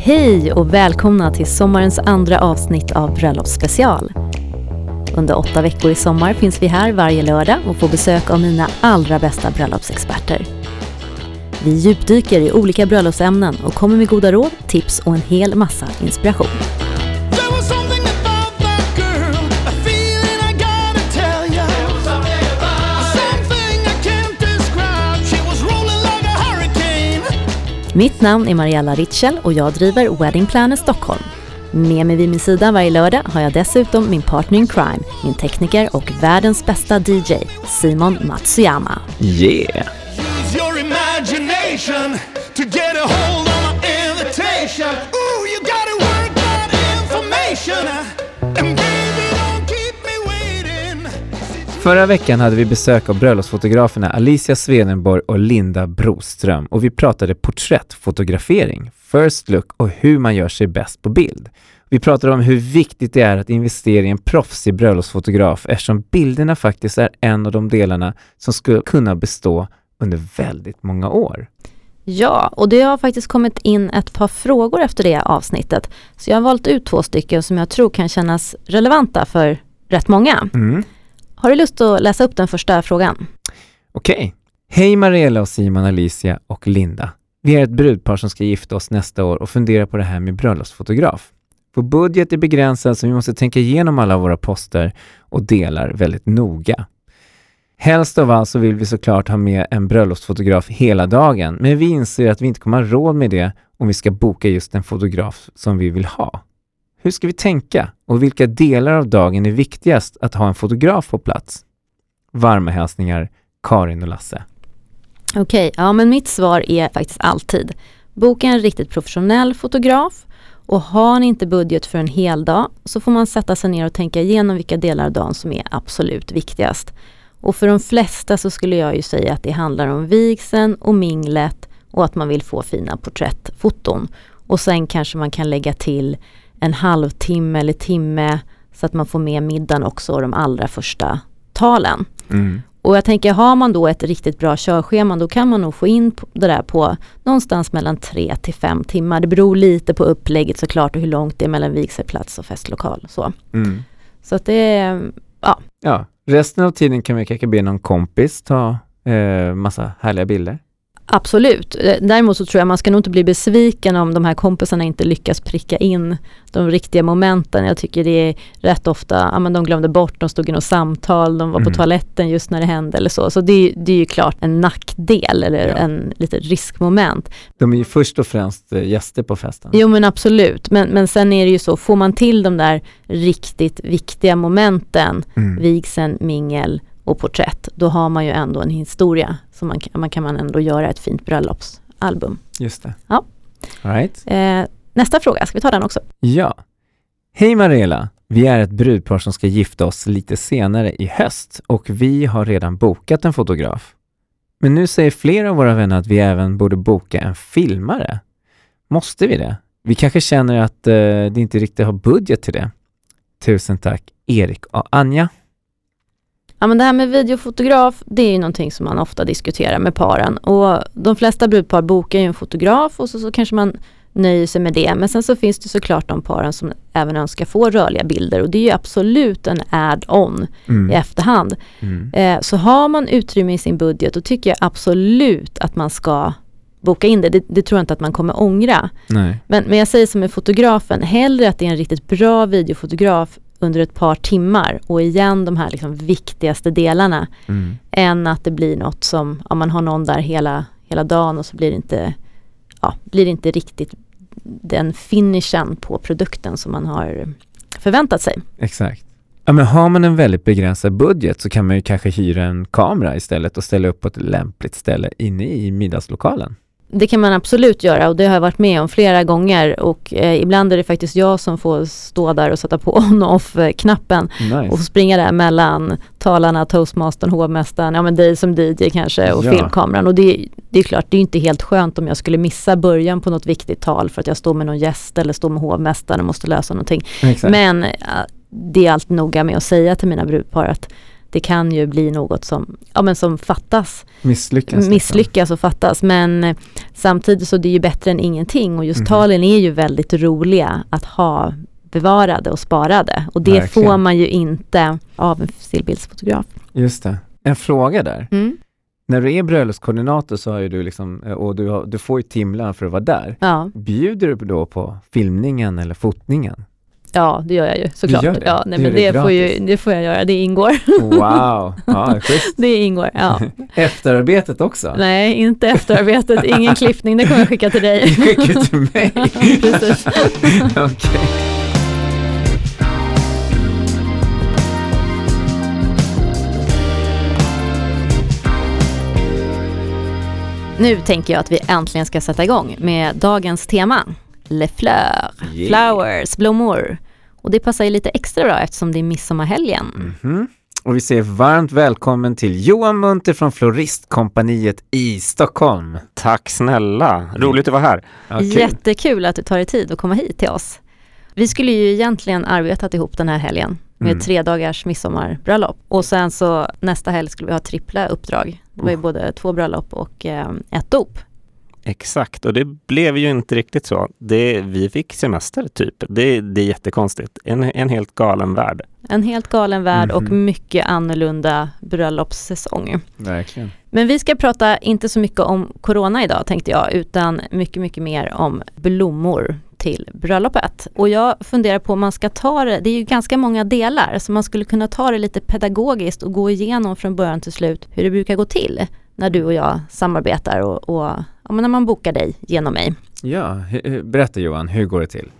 Hej och välkomna till sommarens andra avsnitt av Bröllopsspecial. Under åtta veckor i sommar finns vi här varje lördag och får besök av mina allra bästa bröllopsexperter. Vi djupdyker i olika bröllopsämnen och kommer med goda råd, tips och en hel massa inspiration. Mitt namn är Mariella Ritschel och jag driver Wedding Planner Stockholm. Med mig vid min sida varje lördag har jag dessutom min partner in crime, min tekniker och världens bästa DJ, Simon Matsuyama. Yeah! Use your imagination to get a hold on my invitation. Förra veckan hade vi besök av bröllopsfotograferna Alicia Swedenborg och Linda Broström och vi pratade porträttfotografering, first look och hur man gör sig bäst på bild. Vi pratade om hur viktigt det är att investera i en proffsig bröllopsfotograf eftersom bilderna faktiskt är en av de delarna som skulle kunna bestå under väldigt många år. Ja, och det har faktiskt kommit in ett par frågor efter det avsnittet. Så jag har valt ut två stycken som jag tror kan kännas relevanta för rätt många. Mm. Har du lust att läsa upp den första frågan? Okej. Hej Mariella och Simon, Alicia och Linda. Vi är ett brudpar som ska gifta oss nästa år och funderar på det här med bröllopsfotograf. Vår budget är begränsad så vi måste tänka igenom alla våra poster och delar väldigt noga. Helst av allt så vill vi såklart ha med en bröllopsfotograf hela dagen, men vi inser att vi inte kommer ha råd med det om vi ska boka just den fotograf som vi vill ha. Hur ska vi tänka och vilka delar av dagen är viktigast att ha en fotograf på plats? Varma hälsningar Karin och Lasse. Okej, ja men mitt svar är faktiskt alltid. Boka en riktigt professionell fotograf och har ni inte budget för en hel dag så får man sätta sig ner och tänka igenom vilka delar av dagen som är absolut viktigast. Och för de flesta så skulle jag ju säga att det handlar om vigseln och minglet och att man vill få fina porträttfoton. Och sen kanske man kan lägga till en halvtimme eller timme så att man får med middagen också och de allra första talen. Mm. Och jag tänker, har man då ett riktigt bra körschema, då kan man nog få in det där på någonstans mellan tre till fem timmar. Det beror lite på upplägget såklart och hur långt det är mellan vigselplats och festlokal. Så, Mm. så att det är, ja, Ja, resten av tiden kan vi kanske be någon kompis ta eh, massa härliga bilder. Absolut. Eh, Däremot så tror jag man ska nog inte bli besviken om de här kompisarna inte lyckas pricka in de riktiga momenten. Jag tycker det är rätt ofta, ja men de glömde bort, de stod i något samtal, de var på Mm. toaletten just när det hände eller så. Så det, är- det är ju klart en nackdel eller Ja. en litet riskmoment. De är ju först och främst eh, gäster på festen. Jo men absolut, men, men sen är det ju så, får man till de där riktigt viktiga momenten, Mm. vigseln, mingel och porträtt, då har man ju ändå en historia. Så man, kan- man kan man ändå göra ett fint bröllopsalbum. Just det. Ja. All right. Eh, nästa fråga, ska vi ta den också? Ja. Hej Mariella! Vi är ett brudpar som ska gifta oss lite senare i höst och vi har redan bokat en fotograf. Men nu säger flera av våra vänner att vi även borde boka en filmare. Måste vi det? Vi kanske känner att eh, det inte riktigt har budget till det. Tusen tack, Erik och Anja. Ja men det här med videofotograf, det är ju någonting som man ofta diskuterar med paren. Och de flesta brudpar bokar ju en fotograf och så, så kanske man nöjer sig med det. Men sen så finns det såklart de paren som även önskar få rörliga bilder och det är ju absolut en add-on i Mm. efterhand. Mm. Eh, så har man utrymme i sin budget då tycker jag absolut att man ska boka in det. Det, det tror jag inte att man kommer ångra. Nej. Men, men jag säger som med fotografen, hellre att det är en riktigt bra videofotograf under ett par timmar och igen de här liksom viktigaste delarna Mm. än att det blir något som, om man har någon där hela, hela dagen och så blir det inte, ja, blir det inte riktigt den finishen på produkten som man har förväntat sig. Exakt. Ja, men har man en väldigt begränsad budget så kan man ju kanske hyra en kamera istället och ställa upp på ett lämpligt ställe inne i middagslokalen. Det kan man absolut göra och det har jag varit med om flera gånger och eh, ibland är det faktiskt jag som får stå där och sätta på on och off-knappen Nice. och springa där mellan talarna, toastmastern, hovmästaren, ja men dig som DJ kanske och Ja. filmkameran. Och det, det är klart, det är inte helt skönt om jag skulle missa början på något viktigt tal för att jag står med någon gäst eller står med hovmästaren och måste lösa någonting. Exakt. Men äh, det är allt noga med att säga till mina brudpar att det kan ju bli något som, ja, men som fattas, Misslyckas. liksom. misslyckas och fattas. Men eh, Samtidigt så det är ju bättre än ingenting och just Mhm. talen är ju väldigt roliga att ha bevarade och sparade. Och det Verkligen. får man ju inte av en stillbildsfotograf. Just det. En fråga där. Mm. När du är bröllopskoordinator så har du liksom, eh, och du, har, du får ju timlön för att vara där. Ja, Bjuder du då på filmningen eller fotningen? Ja, det gör jag ju såklart. gör det? Ja, nej, Du men det det, får ju, det får jag göra, det ingår. Wow! Ja, schysst. det ingår, ja. Efterarbetet också? Nej, inte efterarbetet, ingen klippning, det kommer jag skicka till dig. Skicka till mig? Precis. Okej. Nu tänker jag att vi äntligen ska sätta igång med dagens tema. Le fleur, Yeah. flowers, blommor. Och det passar ju lite extra bra eftersom det är midsommarhelgen. Mhm. Och vi säger varmt välkommen till Johan Munter från Floristkompaniet i Stockholm. Tack snälla, roligt att vara här. Kul. Jättekul att du tar dig tid att komma hit till oss. Vi skulle ju egentligen arbetat ihop den här helgen med Mm. tre dagars midsommarbröllop. Och sen så nästa helg skulle vi ha trippla uppdrag. Det var ju Oh. både två bröllop och eh, ett dop. Exakt, och det blev ju inte riktigt så. Det, vi fick semester typ. Det, det är jättekonstigt. En, en helt galen värld. En helt galen värld och Mhm. mycket annorlunda bröllopssäsong. Verkligen. Men vi ska prata inte så mycket om corona idag tänkte jag, utan mycket, mycket mer om blommor till bröllopet. Och jag funderar på om man ska ta det, det är ju ganska många delar, så man skulle kunna ta det lite pedagogiskt och gå igenom från början till slut hur det brukar gå till när du och jag samarbetar och, och ja, men när man bokar dig genom mig. Ja, berätta Johan, hur går det till?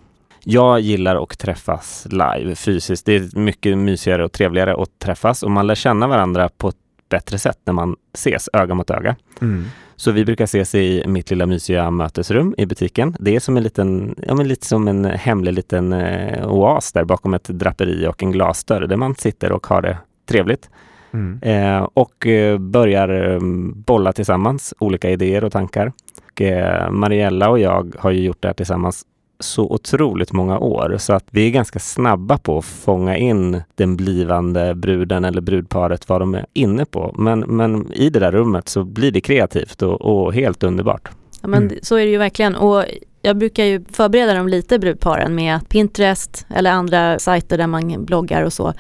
Jag gillar att träffas live fysiskt. Det är mycket mysigare och trevligare att träffas och man lär känna varandra på ett bättre sätt när man ses öga mot öga. Mm. Så vi brukar ses i mitt lilla mysiga mötesrum i butiken. Det är som en liten, ja men lite som en hemlig liten eh, oas där bakom ett draperi och en glasdörr där man sitter och har det trevligt. Mm. Eh, och eh, börjar eh, bolla tillsammans olika idéer och tankar. Och, eh, Mariella och jag har ju gjort det här tillsammans så otroligt många år så att vi är ganska snabba på att fånga in den blivande bruden eller brudparet vad de är inne på. Men, men i det där rummet så blir det kreativt och, och helt underbart. Ja, men Mm. så är det ju verkligen. Och jag brukar ju förbereda dem lite, brudparen, med Pinterest eller andra sajter där man bloggar och så.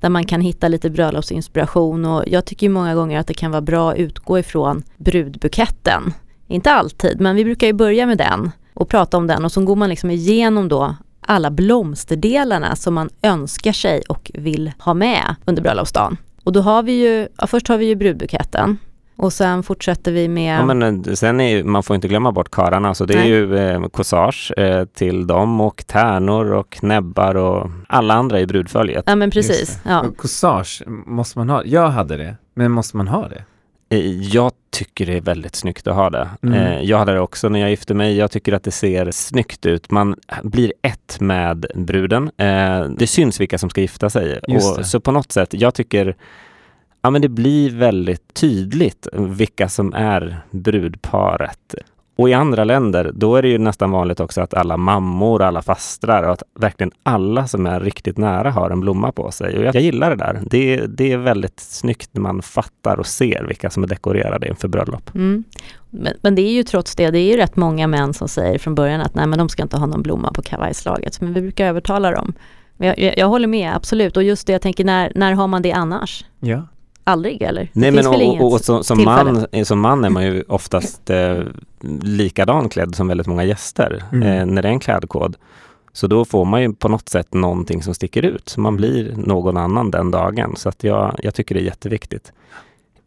Där man kan hitta lite bröllopsinspiration och jag tycker många gånger att det kan vara bra att utgå ifrån brudbuketten. Inte alltid, men vi brukar ju börja med den och prata om den och så går man liksom igenom då alla blomsterdelarna som man önskar sig och vill ha med under bröllopsdagen. Och då har vi ju, ja, först har vi ju brudbuketten och sen fortsätter vi med Ja, men eh, sen är man får inte glömma bort kararna, så det är Nej. ju eh, corsage eh, till dem och tärnor och näbbar och alla andra i brudföljet. Ja men precis. Ja. Corsage, måste man ha? Jag hade det, men måste man ha det? Eh, Jag tycker det är väldigt snyggt att ha det. Mm. Eh, Jag hade det också när jag gifte mig. Jag tycker att det ser snyggt ut. Man blir ett med bruden. Det syns vilka som ska gifta sig. Och så på något sätt, jag tycker Ja men det blir väldigt tydligt vilka som är brudparet. Och i andra länder, då är det ju nästan vanligt också att alla mammor, alla fastrar och att verkligen alla som är riktigt nära har en blomma på sig. Och jag, jag gillar det där. Det, det är väldigt snyggt när man fattar och ser vilka som är dekorerade inför bröllop. Mm. Men, men det är ju trots det, det är ju rätt många män som säger från början att nej men de ska inte ha någon blomma på kavajslaget. Men vi brukar övertala dem. Jag, jag, jag håller med, absolut. Och just det, jag tänker när, när har man det annars? Ja. Aldrig eller? Nej, men och, och, och som, tillfälle? man, som man är man ju oftast eh, likadan klädd som väldigt många gäster Mm. eh, när det är en klädkod. Så då får man ju på något sätt någonting som sticker ut. Så man blir någon annan den dagen. Så att jag, jag tycker det är jätteviktigt.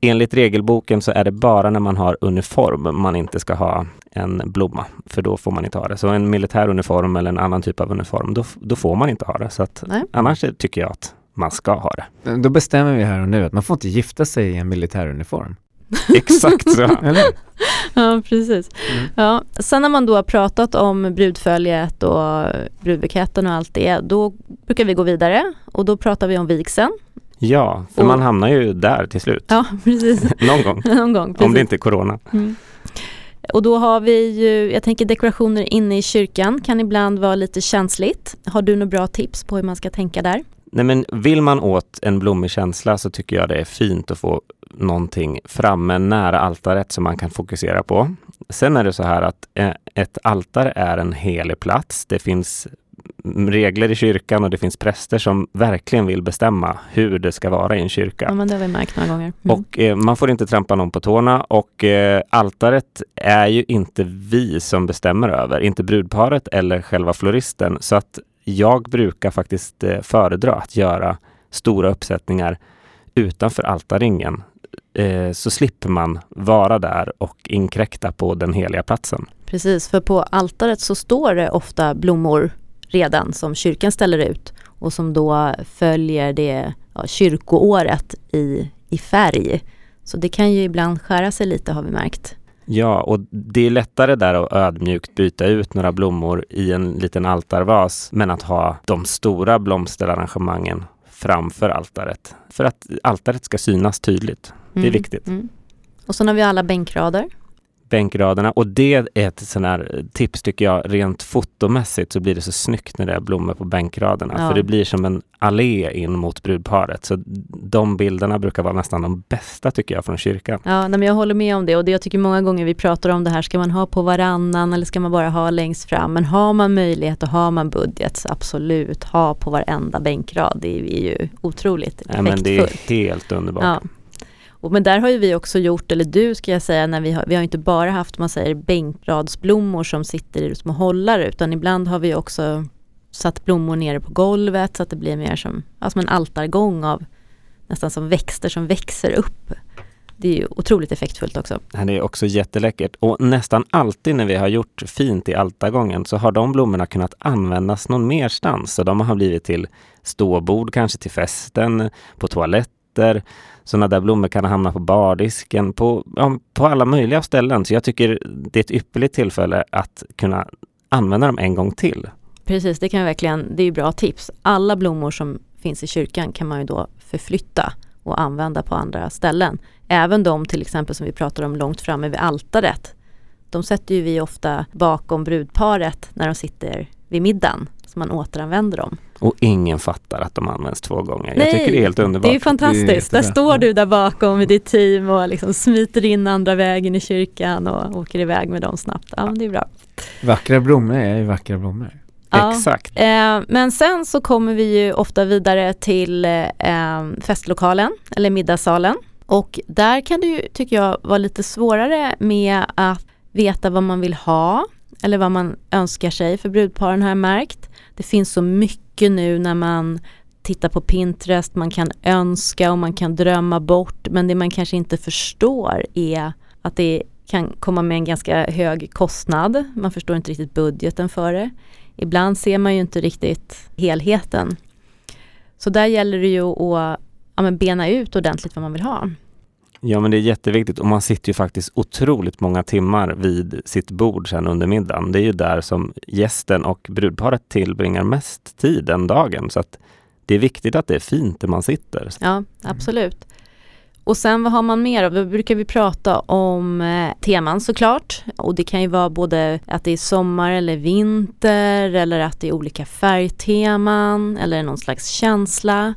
Enligt regelboken så är det bara när man har uniform man inte ska ha en blomma. För då får man inte ha det. Så en militär uniform eller en annan typ av uniform, då, då får man inte ha det. Så att Nej. annars tycker jag att man ska ha det. Då bestämmer vi här och nu att man får inte gifta sig i en militäruniform. Exakt så. Eller? Ja, precis. Mm. Ja. Sen när man då har pratat om brudföljet och brudbuketten och allt det, då brukar vi gå vidare och då pratar vi om vigseln. Ja, för Och- man hamnar ju där till slut. Ja, precis. Någon gång. Någon gång. Precis. Om det inte är corona. Mm. Och då har vi ju, jag tänker dekorationer inne i kyrkan kan ibland vara lite känsligt. Har du några bra tips på hur man ska tänka där? Nej, men vill man åt en blommig känsla så tycker jag det är fint att få någonting framme nära altaret som man kan fokusera på. Sen är det så här att eh, ett altare är en helig plats. Det finns regler i kyrkan och det finns präster som verkligen vill bestämma hur det ska vara i en kyrka. Ja, men det har vi märkt några gånger. Mm. Och eh, man får inte trampa någon på tårna och eh, altaret är ju inte vi som bestämmer över, inte brudparet eller själva floristen. Så att jag brukar faktiskt eh, föredra att göra stora uppsättningar utanför altarringen. Eh, så slipper man vara där och inkräkta på den heliga platsen. Precis, för på altaret så står det ofta blommor redan som kyrkan ställer ut och som då följer det ja, kyrkoåret i, i färg. Så det kan ju ibland skära sig lite har vi märkt. Ja, och det är lättare där att ödmjukt byta ut några blommor i en liten altarvas, men att ha de stora blomsterarrangemangen framför altaret. För att altaret ska synas tydligt. Det är Mm, viktigt. Mm. Och sen har vi alla bänkrader. Bänkraderna. Och det är ett sån här tips tycker jag, rent fotomässigt så blir det så snyggt när det är blommor på bänkraderna. Ja. För det blir som en allé in mot brudparet. Så de bilderna brukar vara nästan de bästa tycker jag från kyrkan. Ja, nej, men jag håller med om det och det jag tycker många gånger vi pratar om det här, ska man ha på varannan eller ska man bara ha längst fram? Men har man möjlighet och har man budget så absolut ha på varenda bänkrad. Det är ju otroligt Ja, men det är effektfullt. helt underbart. Ja. Och, men där har ju vi också gjort, eller du ska jag säga, när vi har, vi har inte bara haft man säger bänkradsblommor som sitter i små hållare utan ibland har vi också satt blommor nere på golvet så att det blir mer som, ja, som en altargång av nästan som växter som växer upp. Det är ju otroligt effektfullt också. Det är också jätteläckert. Och nästan alltid när vi har gjort fint i altargången så har de blommorna kunnat användas någon merstans. Så de har blivit till ståbord, kanske till festen, på toaletter. Sådana där blommor kan hamna på bardisken, på, ja, på alla möjliga ställen. Så jag tycker det är ett ypperligt tillfälle att kunna använda dem en gång till. Precis, det kan verkligen, det är ju bra tips. Alla blommor som finns i kyrkan kan man ju då förflytta och använda på andra ställen. Även de till exempel som vi pratar om långt framme vid altaret. De sätter ju vi ofta bakom brudparet när de sitter vid middagen. Så man återanvänder dem. Och ingen fattar att de används två gånger. jag tycker det är helt Det är underbart. ju fantastiskt. Där står du där bakom med ditt team och liksom smiter in andra vägen i kyrkan och åker iväg med dem snabbt. Ja, men det är bra. Vackra blommor är ju vackra blommor. Ja. Exakt. Eh, men sen så kommer vi ju ofta vidare till eh, festlokalen eller middagssalen. Och där kan det ju, tycker jag, vara lite svårare med att veta vad man vill ha eller vad man önskar sig för brudparen har jag märkt. Det finns så mycket nu när man tittar på Pinterest, man kan önska och man kan drömma bort men det man kanske inte förstår är att det kan komma med en ganska hög kostnad. Man förstår inte riktigt budgeten för det. Ibland ser man ju inte riktigt helheten. Så där gäller det ju att ja, men bena ut ordentligt vad man vill ha. Ja, men det är jätteviktigt och man sitter ju faktiskt otroligt många timmar vid sitt bord sen under middagen. Det är ju där som gästen och brudparet tillbringar mest tid den dagen. Så att det är viktigt att det är fint där man sitter. Ja, absolut. Och sen vad har man mer? Då brukar vi prata om eh, teman såklart. Och det kan ju vara både att det är sommar eller vinter eller att det är olika färgteman eller någon slags känsla.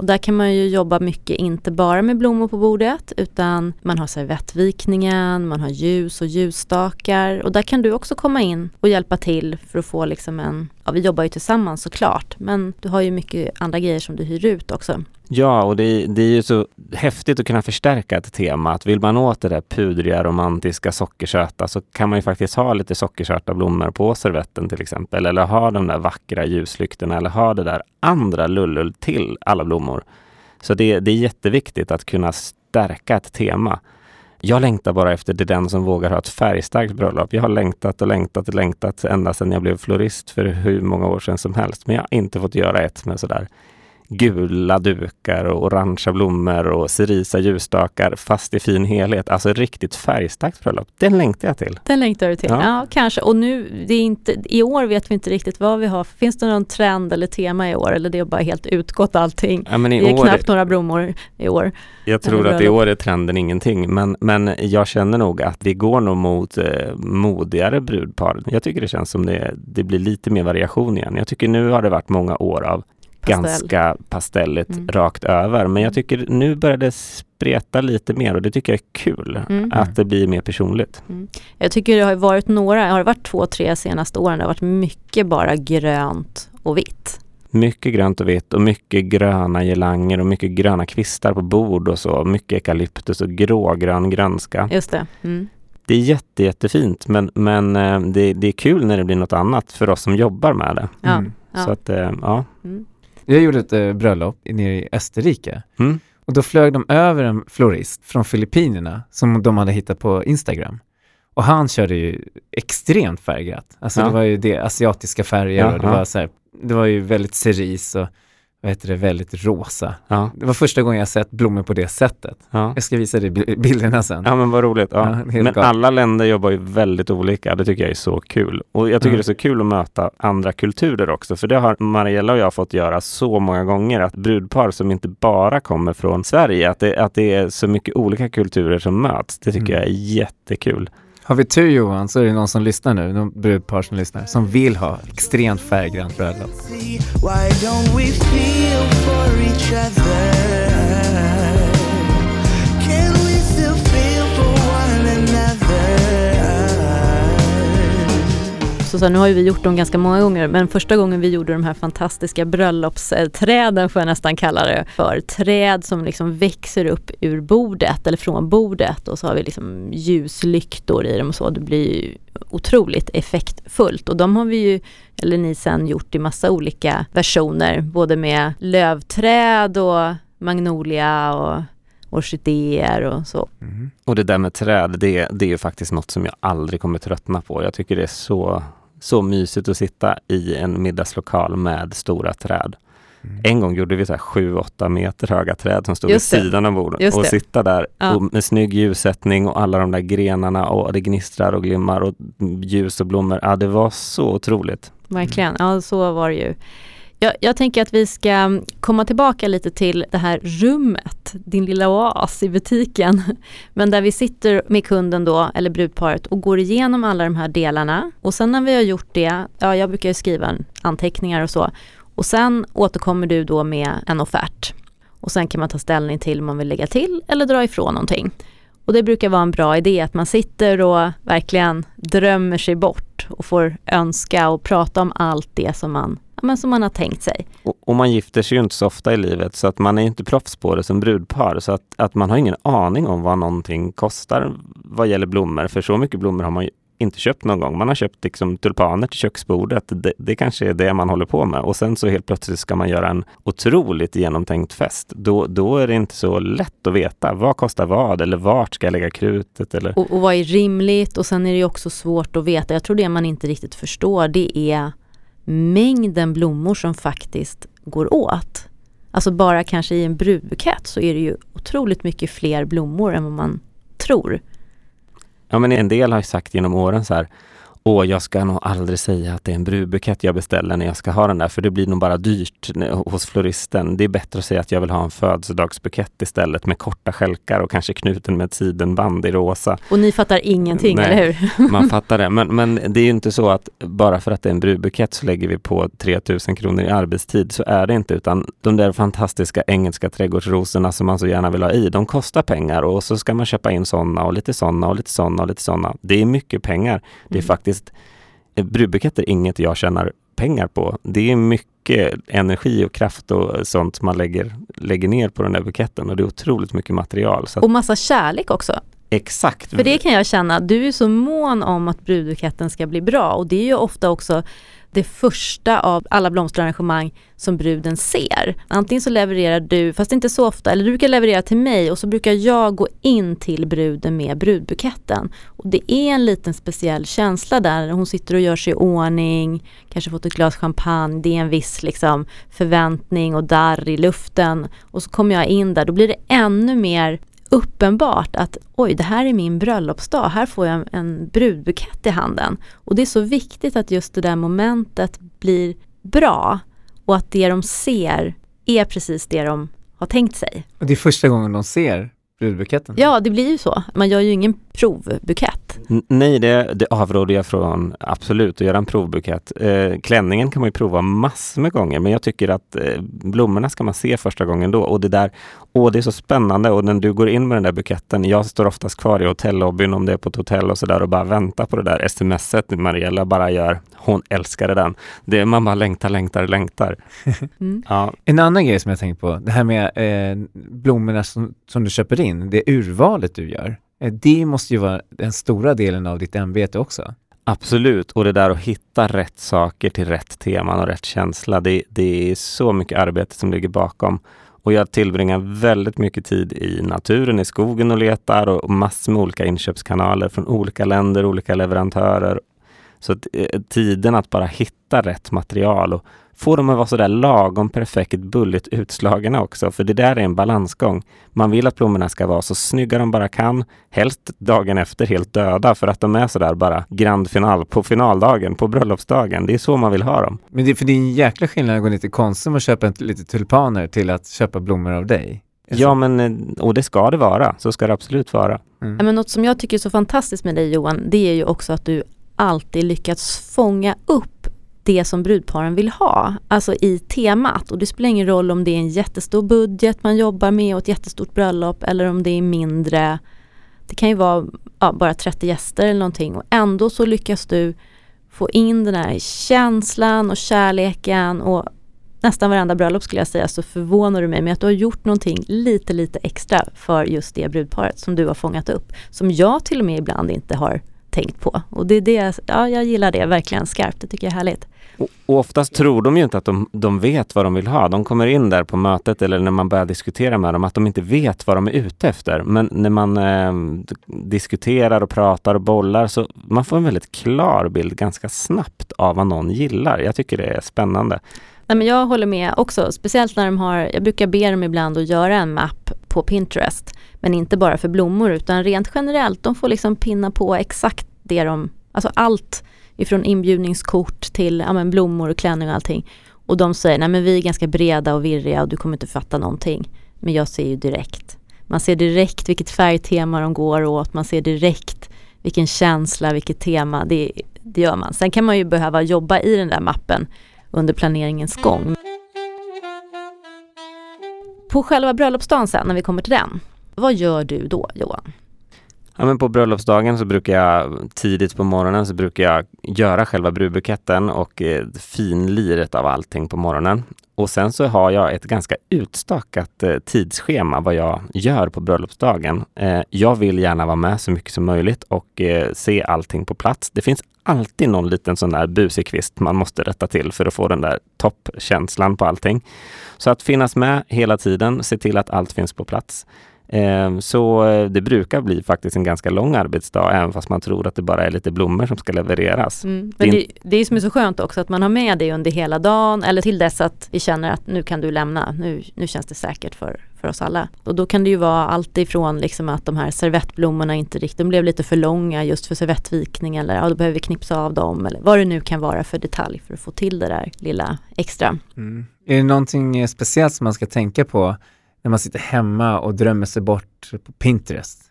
Och där kan man ju jobba mycket, inte bara med blommor på bordet utan man har servettvikningen, man har ljus och ljusstakar och där kan du också komma in och hjälpa till för att få liksom en, ja vi jobbar ju tillsammans såklart men du har ju mycket andra grejer som du hyr ut också. Ja, och det är, det är ju så häftigt att kunna förstärka ett tema. Att vill man åt det där pudriga, romantiska, sockersöta så kan man ju faktiskt ha lite sockersöta blommor på servetten till exempel. Eller ha de där vackra ljuslyktorna eller ha det där andra lullull till alla blommor. Så det, det är jätteviktigt att kunna stärka ett tema. Jag längtar bara efter det den som vågar ha ett färgstarkt bröllop. Jag har längtat och längtat och längtat ända sedan jag blev florist för hur många år sedan som helst. Men jag har inte fått göra ett med sådär gula dukar och orangea blommor och cerisa ljusstakar fast i fin helhet. Alltså riktigt färgstarkt bröllop. Den längtar jag till. Den längtar du till? Ja. Ja, kanske. Och nu, det är inte, i år vet vi inte riktigt vad vi har. Finns det någon trend eller tema i år? Eller det är bara helt utgått allting? Ja, men i Det är år, knappt några blommor i år. jag tror att i år är trenden ingenting. Men, men jag känner nog att vi går nog mot eh, modigare brudpar. Jag tycker det känns som det, det blir lite mer variation igen. Jag tycker nu har det varit många år av Pastell. ganska pastelligt Mm. rakt över. Men jag tycker nu börjar det spreta lite mer och det tycker jag är kul. Mm. Att det blir mer personligt. Jag tycker det har varit några, har det varit två, tre senaste åren, det har varit mycket bara grönt och vitt. Mycket grönt och vitt och mycket gröna gelanger och mycket gröna kvistar på bord och så. Mycket eukalyptus och grågrön grönska. Just det. Mm. Det är jätte, jättefint men, men eh, det, det är kul när det blir något annat för oss som jobbar med det. Ja. Mm. Ja. Så att, eh, ja. Mm. Jag gjorde ett eh, bröllop nere i Österrike Mm. och då flög de över en florist från Filippinerna som de hade hittat på Instagram. Och han körde ju extremt färgglatt. Alltså Ja. det var ju det, asiatiska färger Ja, och det ja. var så här, det var ju väldigt cerise och vad heter det, väldigt rosa. Ja, Det var första gången jag sett blommor på det sättet. ja. Jag ska visa dig bi- bilderna sen. Ja men vad roligt. Ja, men galet. alla länder jobbar ju väldigt olika. Det tycker jag är så kul. Och jag tycker Ja. det är så kul att möta andra kulturer också. För det har Mariella och jag fått göra så många gånger. Att brudpar som inte bara kommer från Sverige, att det, att det är så mycket olika kulturer som möts. Det tycker Mm. jag är jättekul. Har vi tur Johan så är det någon som lyssnar nu, någon brudpar som lyssnar, som vill ha extremt färggrant bröllop. Också Så, så här, nu har ju vi gjort dem ganska många gånger, men första gången vi gjorde de här fantastiska bröllopsträden får jag nästan kalla det för. Träd som liksom växer upp ur bordet eller från bordet och så har vi liksom ljuslyktor i dem och så. Det blir ju otroligt effektfullt och de har vi ju, eller ni sen gjort i massa olika versioner, både med lövträd och magnolia och orkidéer och så. Mm. Och det där med träd, det, det är ju faktiskt något som jag aldrig kommer tröttna på. Jag tycker det är så, så mysigt att sitta i en middagslokal med stora träd. Mm. En gång gjorde vi så här 7-8 meter höga träd som stod vid Just det. sidan av bordet Just och det. sitta där Ja. och med snygg ljussättning och alla de där grenarna och det gnistrar och glimmar och ljus och blommor. Ja, det var så otroligt. Verkligen, ja så var det ju. Jag, jag tänker att vi ska komma tillbaka lite till det här rummet, din lilla oas i butiken. Men där vi sitter med kunden då, eller brudparet, och går igenom alla de här delarna. Och sen när vi har gjort det, ja jag brukar ju skriva anteckningar och så. Och sen återkommer du då med en offert. Och sen kan man ta ställning till om man vill lägga till eller dra ifrån någonting. Och det brukar vara en bra idé att man sitter och verkligen drömmer sig bort och får önska och prata om allt det som man, men som man har tänkt sig. Och, och man gifter sig ju inte så ofta i livet så att man är inte proffs på det som brudpar. Så att, att man har ingen aning om vad någonting kostar vad gäller blommor. För så mycket blommor har man ju inte köpt någon gång. Man har köpt liksom tulpaner till köksbordet. Det, det kanske är det man håller på med. Och sen så helt plötsligt ska man göra en otroligt genomtänkt fest. Då, då är det inte så lätt att veta vad kostar vad eller vart ska jag lägga krutet eller Och, och vad är rimligt? Och sen är det också svårt att veta, jag tror det man inte riktigt förstår, det är mängden blommor som faktiskt går åt. Alltså bara kanske i en brudbukett så är det ju otroligt mycket fler blommor än vad man tror. Ja men en del har ju sagt genom åren så här Åh, jag ska nog aldrig säga att det är en brudbukett jag beställer när jag ska ha den där, för det blir nog bara dyrt hos floristen. Det är bättre att säga att jag vill ha en födelsedagsbukett istället med korta stjälkar och kanske knuten med ett sidenband i rosa. Och ni fattar ingenting, Nej. eller hur? Man fattar det. Men, men det är ju inte så att bara för att det är en brudbukett så lägger vi på 3000 kronor i arbetstid. Så är det inte, utan de där fantastiska engelska trädgårdsrosorna som man så gärna vill ha i, de kostar pengar och så ska man köpa in sådana och lite sådana och lite sådana och lite sådana. Det är mycket pengar. Det är Mm. faktiskt, eh, brudbuketter är inget jag tjänar pengar på. Det är mycket energi och kraft och sånt man lägger, lägger ner på den där buketten och det är otroligt mycket material. Så Och massa kärlek också. exakt. För det kan jag känna, du är så mån om att brudbuketten ska bli bra och det är ju ofta också det första av alla blomsterarrangemang som bruden ser. Antingen så levererar du, fast inte så ofta, eller du brukar leverera till mig och så brukar jag gå in till bruden med brudbuketten. Och det är en liten speciell känsla där, hon sitter och gör sig i ordning, kanske fått ett glas champagne, det är en viss liksom förväntning och darr i luften. Och så kommer jag in där, då blir det ännu mer uppenbart att oj, det här är min bröllopsdag, här får jag en, en brudbukett i handen. Och det är så viktigt att just det där momentet blir bra och att det de ser är precis det de har tänkt sig. Och det är första gången de ser brudbuketten. Ja, det blir ju så. Man gör ju ingen provbukett. Nej, det, det avråder jag från absolut att göra en provbukett. Eh, klänningen kan man ju prova massor med gånger, men jag tycker att eh, blommorna ska man se första gången då. Och det där, åh det är så spännande och när du går in med den där buketten, jag står oftast kvar i hotellobbyn om det är på ett hotell och sådär och bara väntar på det där smset Mariella bara gör. Hon älskade den. Det, man bara längtar, längtar, längtar. Mm. Ja, En annan grej som jag tänkt på, det här med eh, blommorna som, som du köper in, det urvalet du gör. Eh, det måste ju vara den stora delen av ditt ämbete också. Absolut, och det där att hitta rätt saker till rätt teman och rätt känsla, det, det är så mycket arbete som ligger bakom. Och jag tillbringar väldigt mycket tid i naturen, i skogen och letar och massor med olika inköpskanaler från olika länder, olika leverantörer. Så att, eh, tiden att bara hitta rätt material och få dem att vara sådär lagom perfekt bulligt utslagna också, för det där är en balansgång. Man vill att blommorna ska vara så snygga de bara kan, helst dagen efter helt döda för att de är sådär bara grand final på finaldagen, på bröllopsdagen. Det är så man vill ha dem. Men det, för det är en jäkla skillnad att gå ner till Konsum och köpa en, lite tulpaner till att köpa blommor av dig. Ja, men eh, och det ska det vara. Så ska det absolut vara. Mm. Ja, men något som jag tycker är så fantastiskt med dig Johan, det är ju också att du alltid lyckats fånga upp det som brudparen vill ha, alltså i temat. Och det spelar ingen roll om det är en jättestor budget man jobbar med och ett jättestort bröllop eller om det är mindre. Det kan ju vara ja, bara 30 gäster eller någonting och ändå så lyckas du få in den här känslan och kärleken och nästan varenda bröllop skulle jag säga så förvånar du mig med att du har gjort någonting lite lite extra för just det brudparet som du har fångat upp. Som jag till och med ibland inte har tänkt på. Och det är det, ja jag gillar det verkligen skarpt, det tycker jag är härligt. Och, oftast tror de ju inte att de, de vet vad de vill ha. De kommer in där på mötet eller när man börjar diskutera med dem att de inte vet vad de är ute efter. Men när man eh, diskuterar och pratar och bollar så man får en väldigt klar bild ganska snabbt av vad någon gillar. Jag tycker det är spännande. Nej, men jag håller med också, speciellt när de har, jag brukar be dem ibland att göra en mapp på Pinterest. Men inte bara för blommor utan rent generellt, de får liksom pinna på exakt det de, alltså allt ifrån inbjudningskort till ja, men blommor och klänning och allting. Och de säger, nej men vi är ganska breda och virriga och du kommer inte fatta någonting. Men jag ser ju direkt. Man ser direkt vilket färgtema de går åt, man ser direkt vilken känsla, vilket tema, det, det gör man. Sen kan man ju behöva jobba i den där mappen under planeringens gång. På själva bröllopsdagen sen, när vi kommer till den, vad gör du då Johan? Ja, men på bröllopsdagen så brukar jag tidigt på morgonen så brukar jag göra själva brudbuketten och eh, finliret av allting på morgonen. Och sen så har jag ett ganska utstakat eh, tidsschema vad jag gör på bröllopsdagen. Eh, jag vill gärna vara med så mycket som möjligt och eh, se allting på plats. Det finns alltid någon liten sån där busig kvist man måste rätta till för att få den där toppkänslan på allting. Så att finnas med hela tiden, se till att allt finns på plats. Eh, Så eh, det brukar bli faktiskt en ganska lång arbetsdag, även fast man tror att det bara är lite blommor som ska levereras. Mm. Men det, det är som är så skönt också att man har med det under hela dagen eller till dess att vi känner att nu kan du lämna, nu, nu känns det säkert för, för oss alla. Och då kan det ju vara allt ifrån liksom att de här servettblommorna inte riktigt, de blev lite för långa just för servettvikning eller ja, då behöver vi knipsa av dem eller vad det nu kan vara för detalj för att få till det där lilla extra. Mm. Är det någonting speciellt som man ska tänka på när man sitter hemma och drömmer sig bort på Pinterest?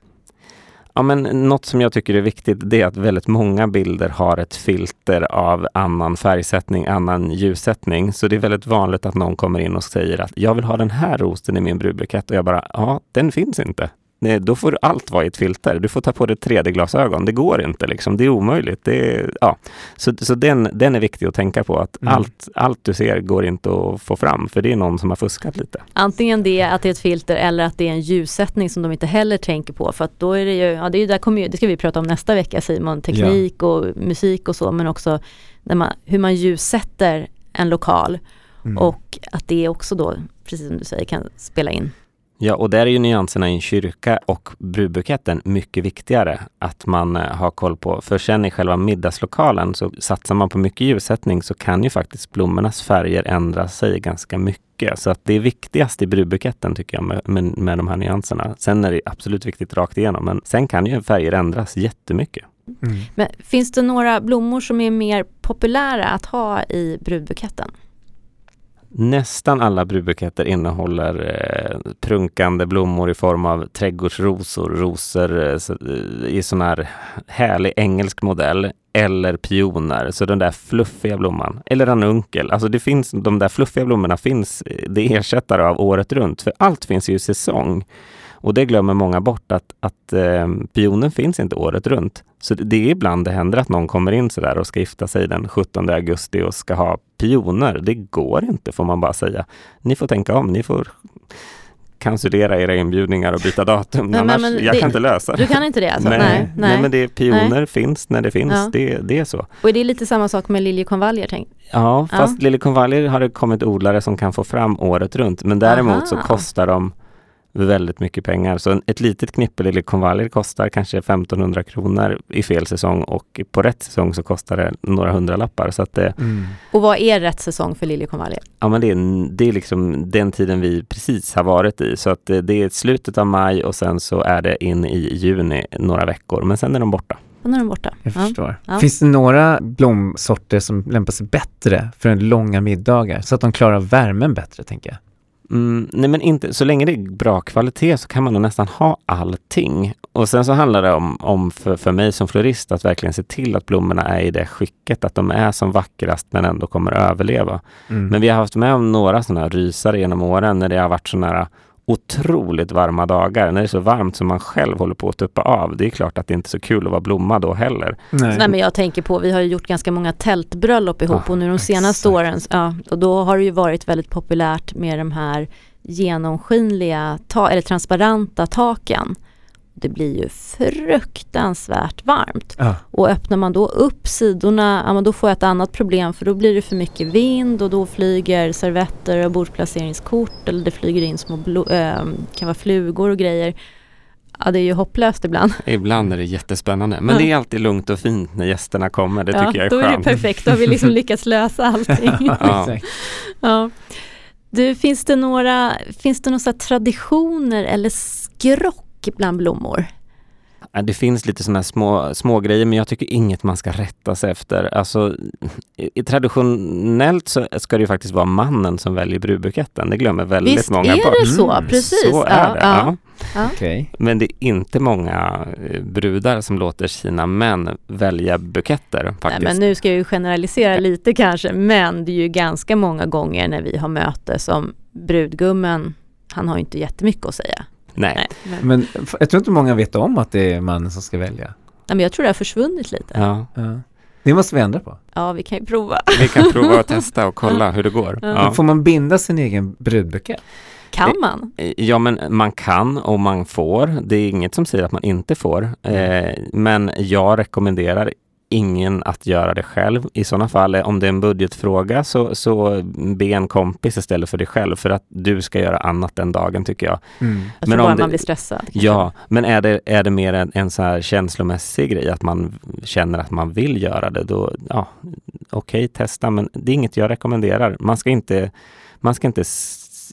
Ja, men något som jag tycker är viktigt det är att väldigt många bilder har ett filter av annan färgsättning, annan ljussättning. Så det är väldigt vanligt att någon kommer in och säger att jag vill ha den här rosen i min brudbukett och jag bara, ja, den finns inte. Nej, då får allt vara i ett filter. Du får ta på dig 3D-glasögon. Det går inte, liksom. det är omöjligt. Det är, ja. Så, så den, den är viktig att tänka på, att Mm. allt, allt du ser går inte att få fram, för det är någon som har fuskat lite. Antingen det, att det är ett filter eller att det är en ljussättning som de inte heller tänker på. För att då är det ju, ja det, är ju, där kommer ju, det ska vi prata om nästa vecka Simon, teknik och musik och så, men också när man, hur man ljussätter en lokal Mm. och att det också då, precis som du säger, kan spela in. Ja, och där är ju nyanserna i en kyrka och brudbuketten mycket viktigare att man eh, har koll på. För sen i själva middagslokalen så satsar man på mycket ljussättning så kan ju faktiskt blommornas färger ändra sig ganska mycket. Så att det är viktigast i brudbuketten tycker jag med, med, med de här nyanserna. Sen är det absolut viktigt rakt igenom, men sen kan ju färger ändras jättemycket. Mm. Men finns det några blommor som är mer populära att ha i brudbuketten? Nästan alla brudbuketter innehåller eh, prunkande blommor i form av trädgårdsrosor, rosor eh, eh, i sån här härlig engelsk modell eller pioner, så den där fluffiga blomman. Eller ranunkel. Alltså det finns, de där fluffiga blommorna finns, eh, det är ersättare av året runt. För allt finns ju i säsong. Och det glömmer många bort att, att eh, pionen finns inte året runt. Så det, det är ibland det händer att någon kommer in sådär och ska gifta sig den 17 augusti och ska ha pioner. Det går inte får man bara säga. Ni får tänka om, ni får cancellera era inbjudningar och byta datum. Nej, Annars, men jag det- kan inte lösa det. Du kan inte det alltså? nej, nej, nej. men det är pioner finns när det finns. Ja. Det, det är så. Och det är lite samma sak med liljekonvaljer tänk. Ja, Ja. fast liljekonvaljer har det kommit odlare som kan få fram året runt. Men däremot Aha. så kostar de väldigt mycket pengar. Så en- ett litet knippe liljekonvaljer kostar kanske 1500 kronor i fel säsong och på rätt säsong så kostar det några hundralappar. Så att det, Mm. Och vad är rätt säsong för liljekonvaljer? ja, men det, är, det är liksom den tiden vi precis har varit i. Så att det, det är slutet av maj och sen så är det in i juni några veckor. Men sen är de borta. Då är de borta. Jag Ja. förstår. Ja. Finns det några blomsorter som lämpar sig bättre för en långa middagar så att de klarar värmen bättre, tänker jag? Mm, nej men inte, så länge det är bra kvalitet så kan man nog nästan ha allting. Och sen så handlar det om, om för, för mig som florist att verkligen se till att blommorna är i det skicket, att de är som vackrast men ändå kommer överleva. Mm. Men vi har haft med om några sådana här rysare genom åren när det har varit sådana här otroligt varma dagar, när det är så varmt som man själv håller på att tuppa av. Det är klart att det inte är så kul att vara blomma då heller. Nej. Nej men jag tänker på, vi har ju gjort ganska många tältbröllop ihop Ja, och nu de senaste exakt. åren, ja, och då har det ju varit väldigt populärt med de här genomskinliga, ta- eller transparenta taken. Det blir ju fruktansvärt varmt. Ja. Och öppnar man då upp sidorna, ja men då får jag ett annat problem för då blir det för mycket vind och då flyger servetter och bordsplaceringskort eller det flyger in små, blo- äh, kan vara flugor och grejer. Ja det är ju hopplöst ibland. Ibland är det jättespännande, men Ja. det är alltid lugnt och fint när gästerna kommer. Det ja, tycker jag är då är det skönt. perfekt, då har vi liksom lyckats lösa allting. Ja. Du, finns det några, finns det några traditioner eller skrock bland blommor? Ja, Det finns lite sådana små, små grejer men jag tycker inget man ska rätta sig efter. Alltså, i, traditionellt så ska det ju faktiskt vara mannen som väljer brudbuketten. Det glömmer väldigt Visst många är bort. det så, Mm, precis. Så ja, är det. ja. Ja. Okej. Men det är inte många eh, brudar som låter sina män välja buketter Nej, faktiskt. men nu ska jag ju generalisera lite kanske, men det är ju ganska många gånger när vi har möte som brudgummen, han har ju inte jättemycket att säga. Nej. Nej, men, Men jag tror inte många vet om att det är mannen som ska välja. nej, men jag tror det har försvunnit lite. Ja. Ja. Det måste vi ändra på. Ja, vi kan ju prova. Vi kan prova att testa och kolla hur det går. Ja. Får man binda sin egen brudbukett? Kan man? Ja, men man kan och man får. Det är inget som säger att man inte får. Eh, men jag rekommenderar ingen att göra det själv. I sådana fall, eh, om det är en budgetfråga, så, så be en kompis istället för dig själv för att du ska göra annat den dagen tycker jag. Mm. Jag Men tror om bara det- man blir stressad. kanske. Ja, men är det, är det mer en, en så här känslomässig grej, att man känner att man vill göra det, då, ja, okej, testa, men det är inget jag rekommenderar. Man ska inte, man ska inte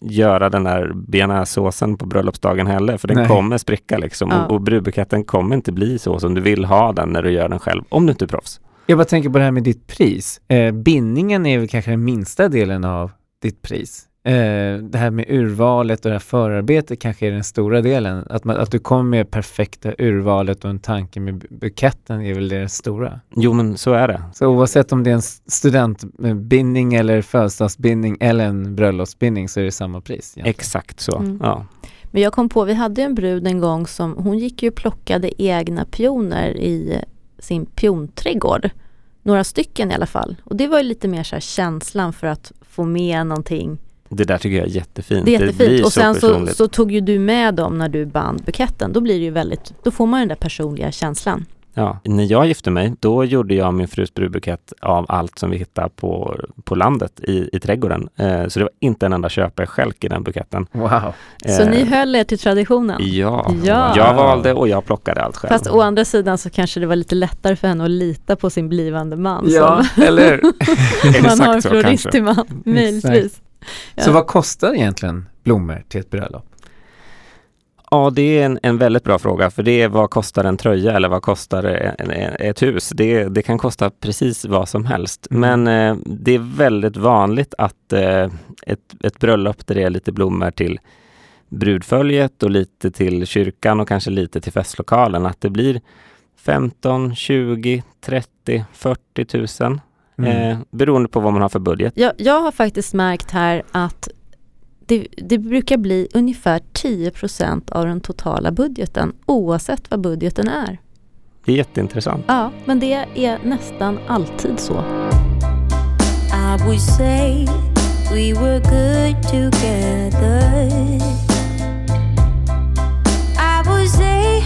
göra den där bearnaisesåsen på bröllopsdagen heller, för den Nej. kommer spricka liksom. Ja. Och, och brudbuketten kommer inte bli så som du vill ha den när du gör den själv, om du inte är proffs. Jag bara tänker på det här med ditt pris. Eh, bindningen är väl kanske den minsta delen av ditt pris. Eh, det här med urvalet och det här förarbetet kanske är den stora delen. Att, man, att du kommer med perfekta urvalet och en tanke med bu- buketten är väl det stora. Jo, men så är det. Så oavsett om det är en studentbindning eller födelsedagsbindning eller en bröllopsbindning så är det samma pris. egentligen. Exakt så. Mm. Ja. Men jag kom på, vi hade en brud en gång som, hon gick ju och plockade egna pioner i sin pionträdgård. Några stycken i alla fall. Och det var ju lite mer så här känslan för att få med någonting. Det där tycker jag är jättefint. Det är blir jättefint. Och så sen så, personligt. så tog ju du med dem när du band buketten. Då blir det ju väldigt, då får man den där personliga känslan. Ja, när jag gifte mig, då gjorde jag min frus brudbukett av allt som vi hittade på, på landet i, i trädgården. Eh, så det var inte en enda köpeskälk i den buketten. Wow. Så Eh, ni höll er till traditionen? Ja, Ja. jag valde och jag plockade allt själv. Fast å andra sidan så kanske det var lite lättare för henne att lita på sin blivande man. Ja, eller hur? som man har en så florist till man, möjligtvis. Så Ja. vad kostar egentligen blommor till ett bröllop? Ja, det är en, en väldigt bra fråga, för det är vad kostar en tröja eller vad kostar en, en, ett hus? Det, det kan kosta precis vad som helst. Men eh, det är väldigt vanligt att eh, ett, ett bröllop där det är lite blommor till brudföljet och lite till kyrkan och kanske lite till festlokalen, att det blir 15, 20, 30, 40 tusen. Mm. Eh, beroende på vad man har för budget. Jag, jag har faktiskt märkt här att det, det brukar bli ungefär 10% av den totala budgeten oavsett vad budgeten är. Det är jätteintressant. Ja, men det är nästan alltid så. I would say we were good together. I would say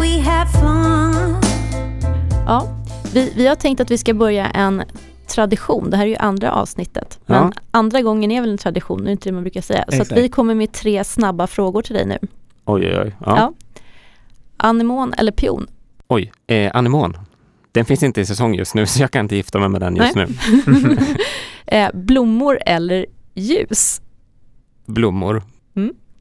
we had fun. Ja, vi, vi har tänkt att vi ska börja en tradition. Det här är ju andra avsnittet. Men Ja. andra gången är väl en tradition, det är inte det man brukar säga. Så att Exakt. vi kommer med tre snabba frågor till dig nu. Oj, oj, oj. Ja. Ja. Anemon eller pion? Oj, eh, anemon. Den finns inte i säsong just nu, så jag kan inte gifta mig med den just Nej. nu. Eh, blommor eller ljus? Blommor.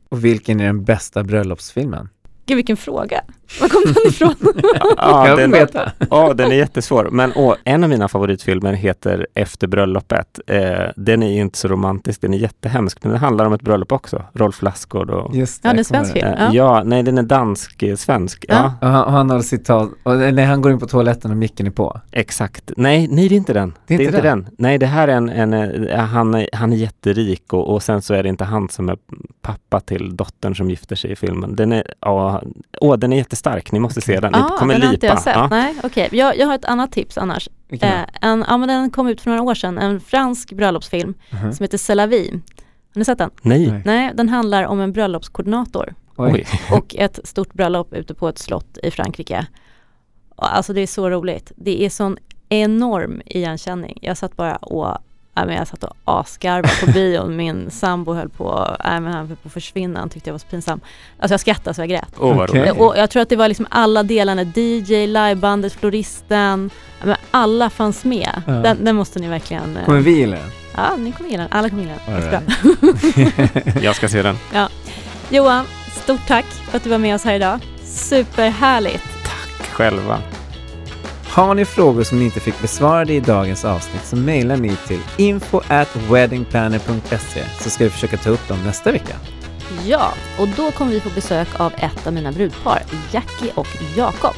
Och vilken är den bästa bröllopsfilmen? Gud vilken fråga. Var kom den ifrån? Ja, den, veta. ja, den är jättesvår. Men åh, en av mina favoritfilmer heter Efter bröllopet. Eh, den är inte så romantisk, den är jättehemsk, men den handlar om ett bröllop också. Rolf Lassgård och... Just Ja, det är svensk film. det. Eh, Ja. ja. nej, den är dansk-svensk. Ja. Ja. Och han, och han har citat, och, nej han går in på toaletten och micken är på. exakt. Nej, nej, det är inte den. Det är inte den. Nej, det här är en, en eh, han, är, han är jätterik och, och sen så är det inte han som är pappa till dottern som gifter sig i filmen. Den är, ja, åh, den är jättestark, ni måste se den. Ni Ja, kommer den lipa. jag sett. Ja. Nej, okej. Jag, jag har ett annat tips annars. Eh, en, ja, men den kom ut för några år sedan, en fransk bröllopsfilm Mhm. som heter C'est la vie. Har ni sett den? Nej. Nej. Den handlar om en bröllopskoordinator Oj. Och ett stort bröllop ute på ett slott i Frankrike. Alltså det är så roligt. Det är sån enorm igenkänning. Jag satt bara och Nej, men jag satt och asgarvade på bion. Min sambo höll på, nej, men han höll på att försvinna. Han tyckte jag var så pinsam. Alltså jag skrattade så jag grät. Åh, vad Okej. roligt. Och jag tror att det var liksom alla delarna, DJ, livebandet, floristen. Ja, men alla fanns med. Ja. Den, den måste ni verkligen... eh, Kommer vi gilla den? Ja, ni kommer gilla den. Alla kommer gilla den. Jättebra. Jag ska se den. Johan, stort tack för att du var med oss här idag. Superhärligt. Själva. Har ni frågor som ni inte fick besvarade i dagens avsnitt så mejlar ni till info at weddingplanner.se så ska vi försöka ta upp dem nästa vecka. Ja, och då kommer vi få besök av ett av mina brudpar, Jackie och Jakob.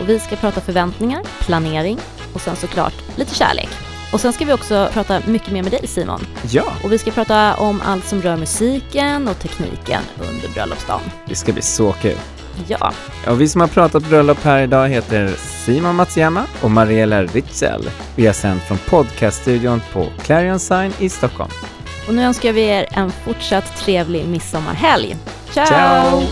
Och vi ska prata förväntningar, planering och sen såklart lite kärlek. Och sen ska vi också prata mycket mer med dig Simon. Ja, Och vi ska prata om allt som rör musiken och tekniken under bröllopsdagen. det ska bli så kul. Ja, Och vi som har pratat bröllop här idag heter Simon Matsuyama och Mariella Ritzel. Vi har sänt från podcaststudion på Clarion Sign i Stockholm. och nu önskar vi er en fortsatt trevlig midsommarhelg. Ciao! Ciao!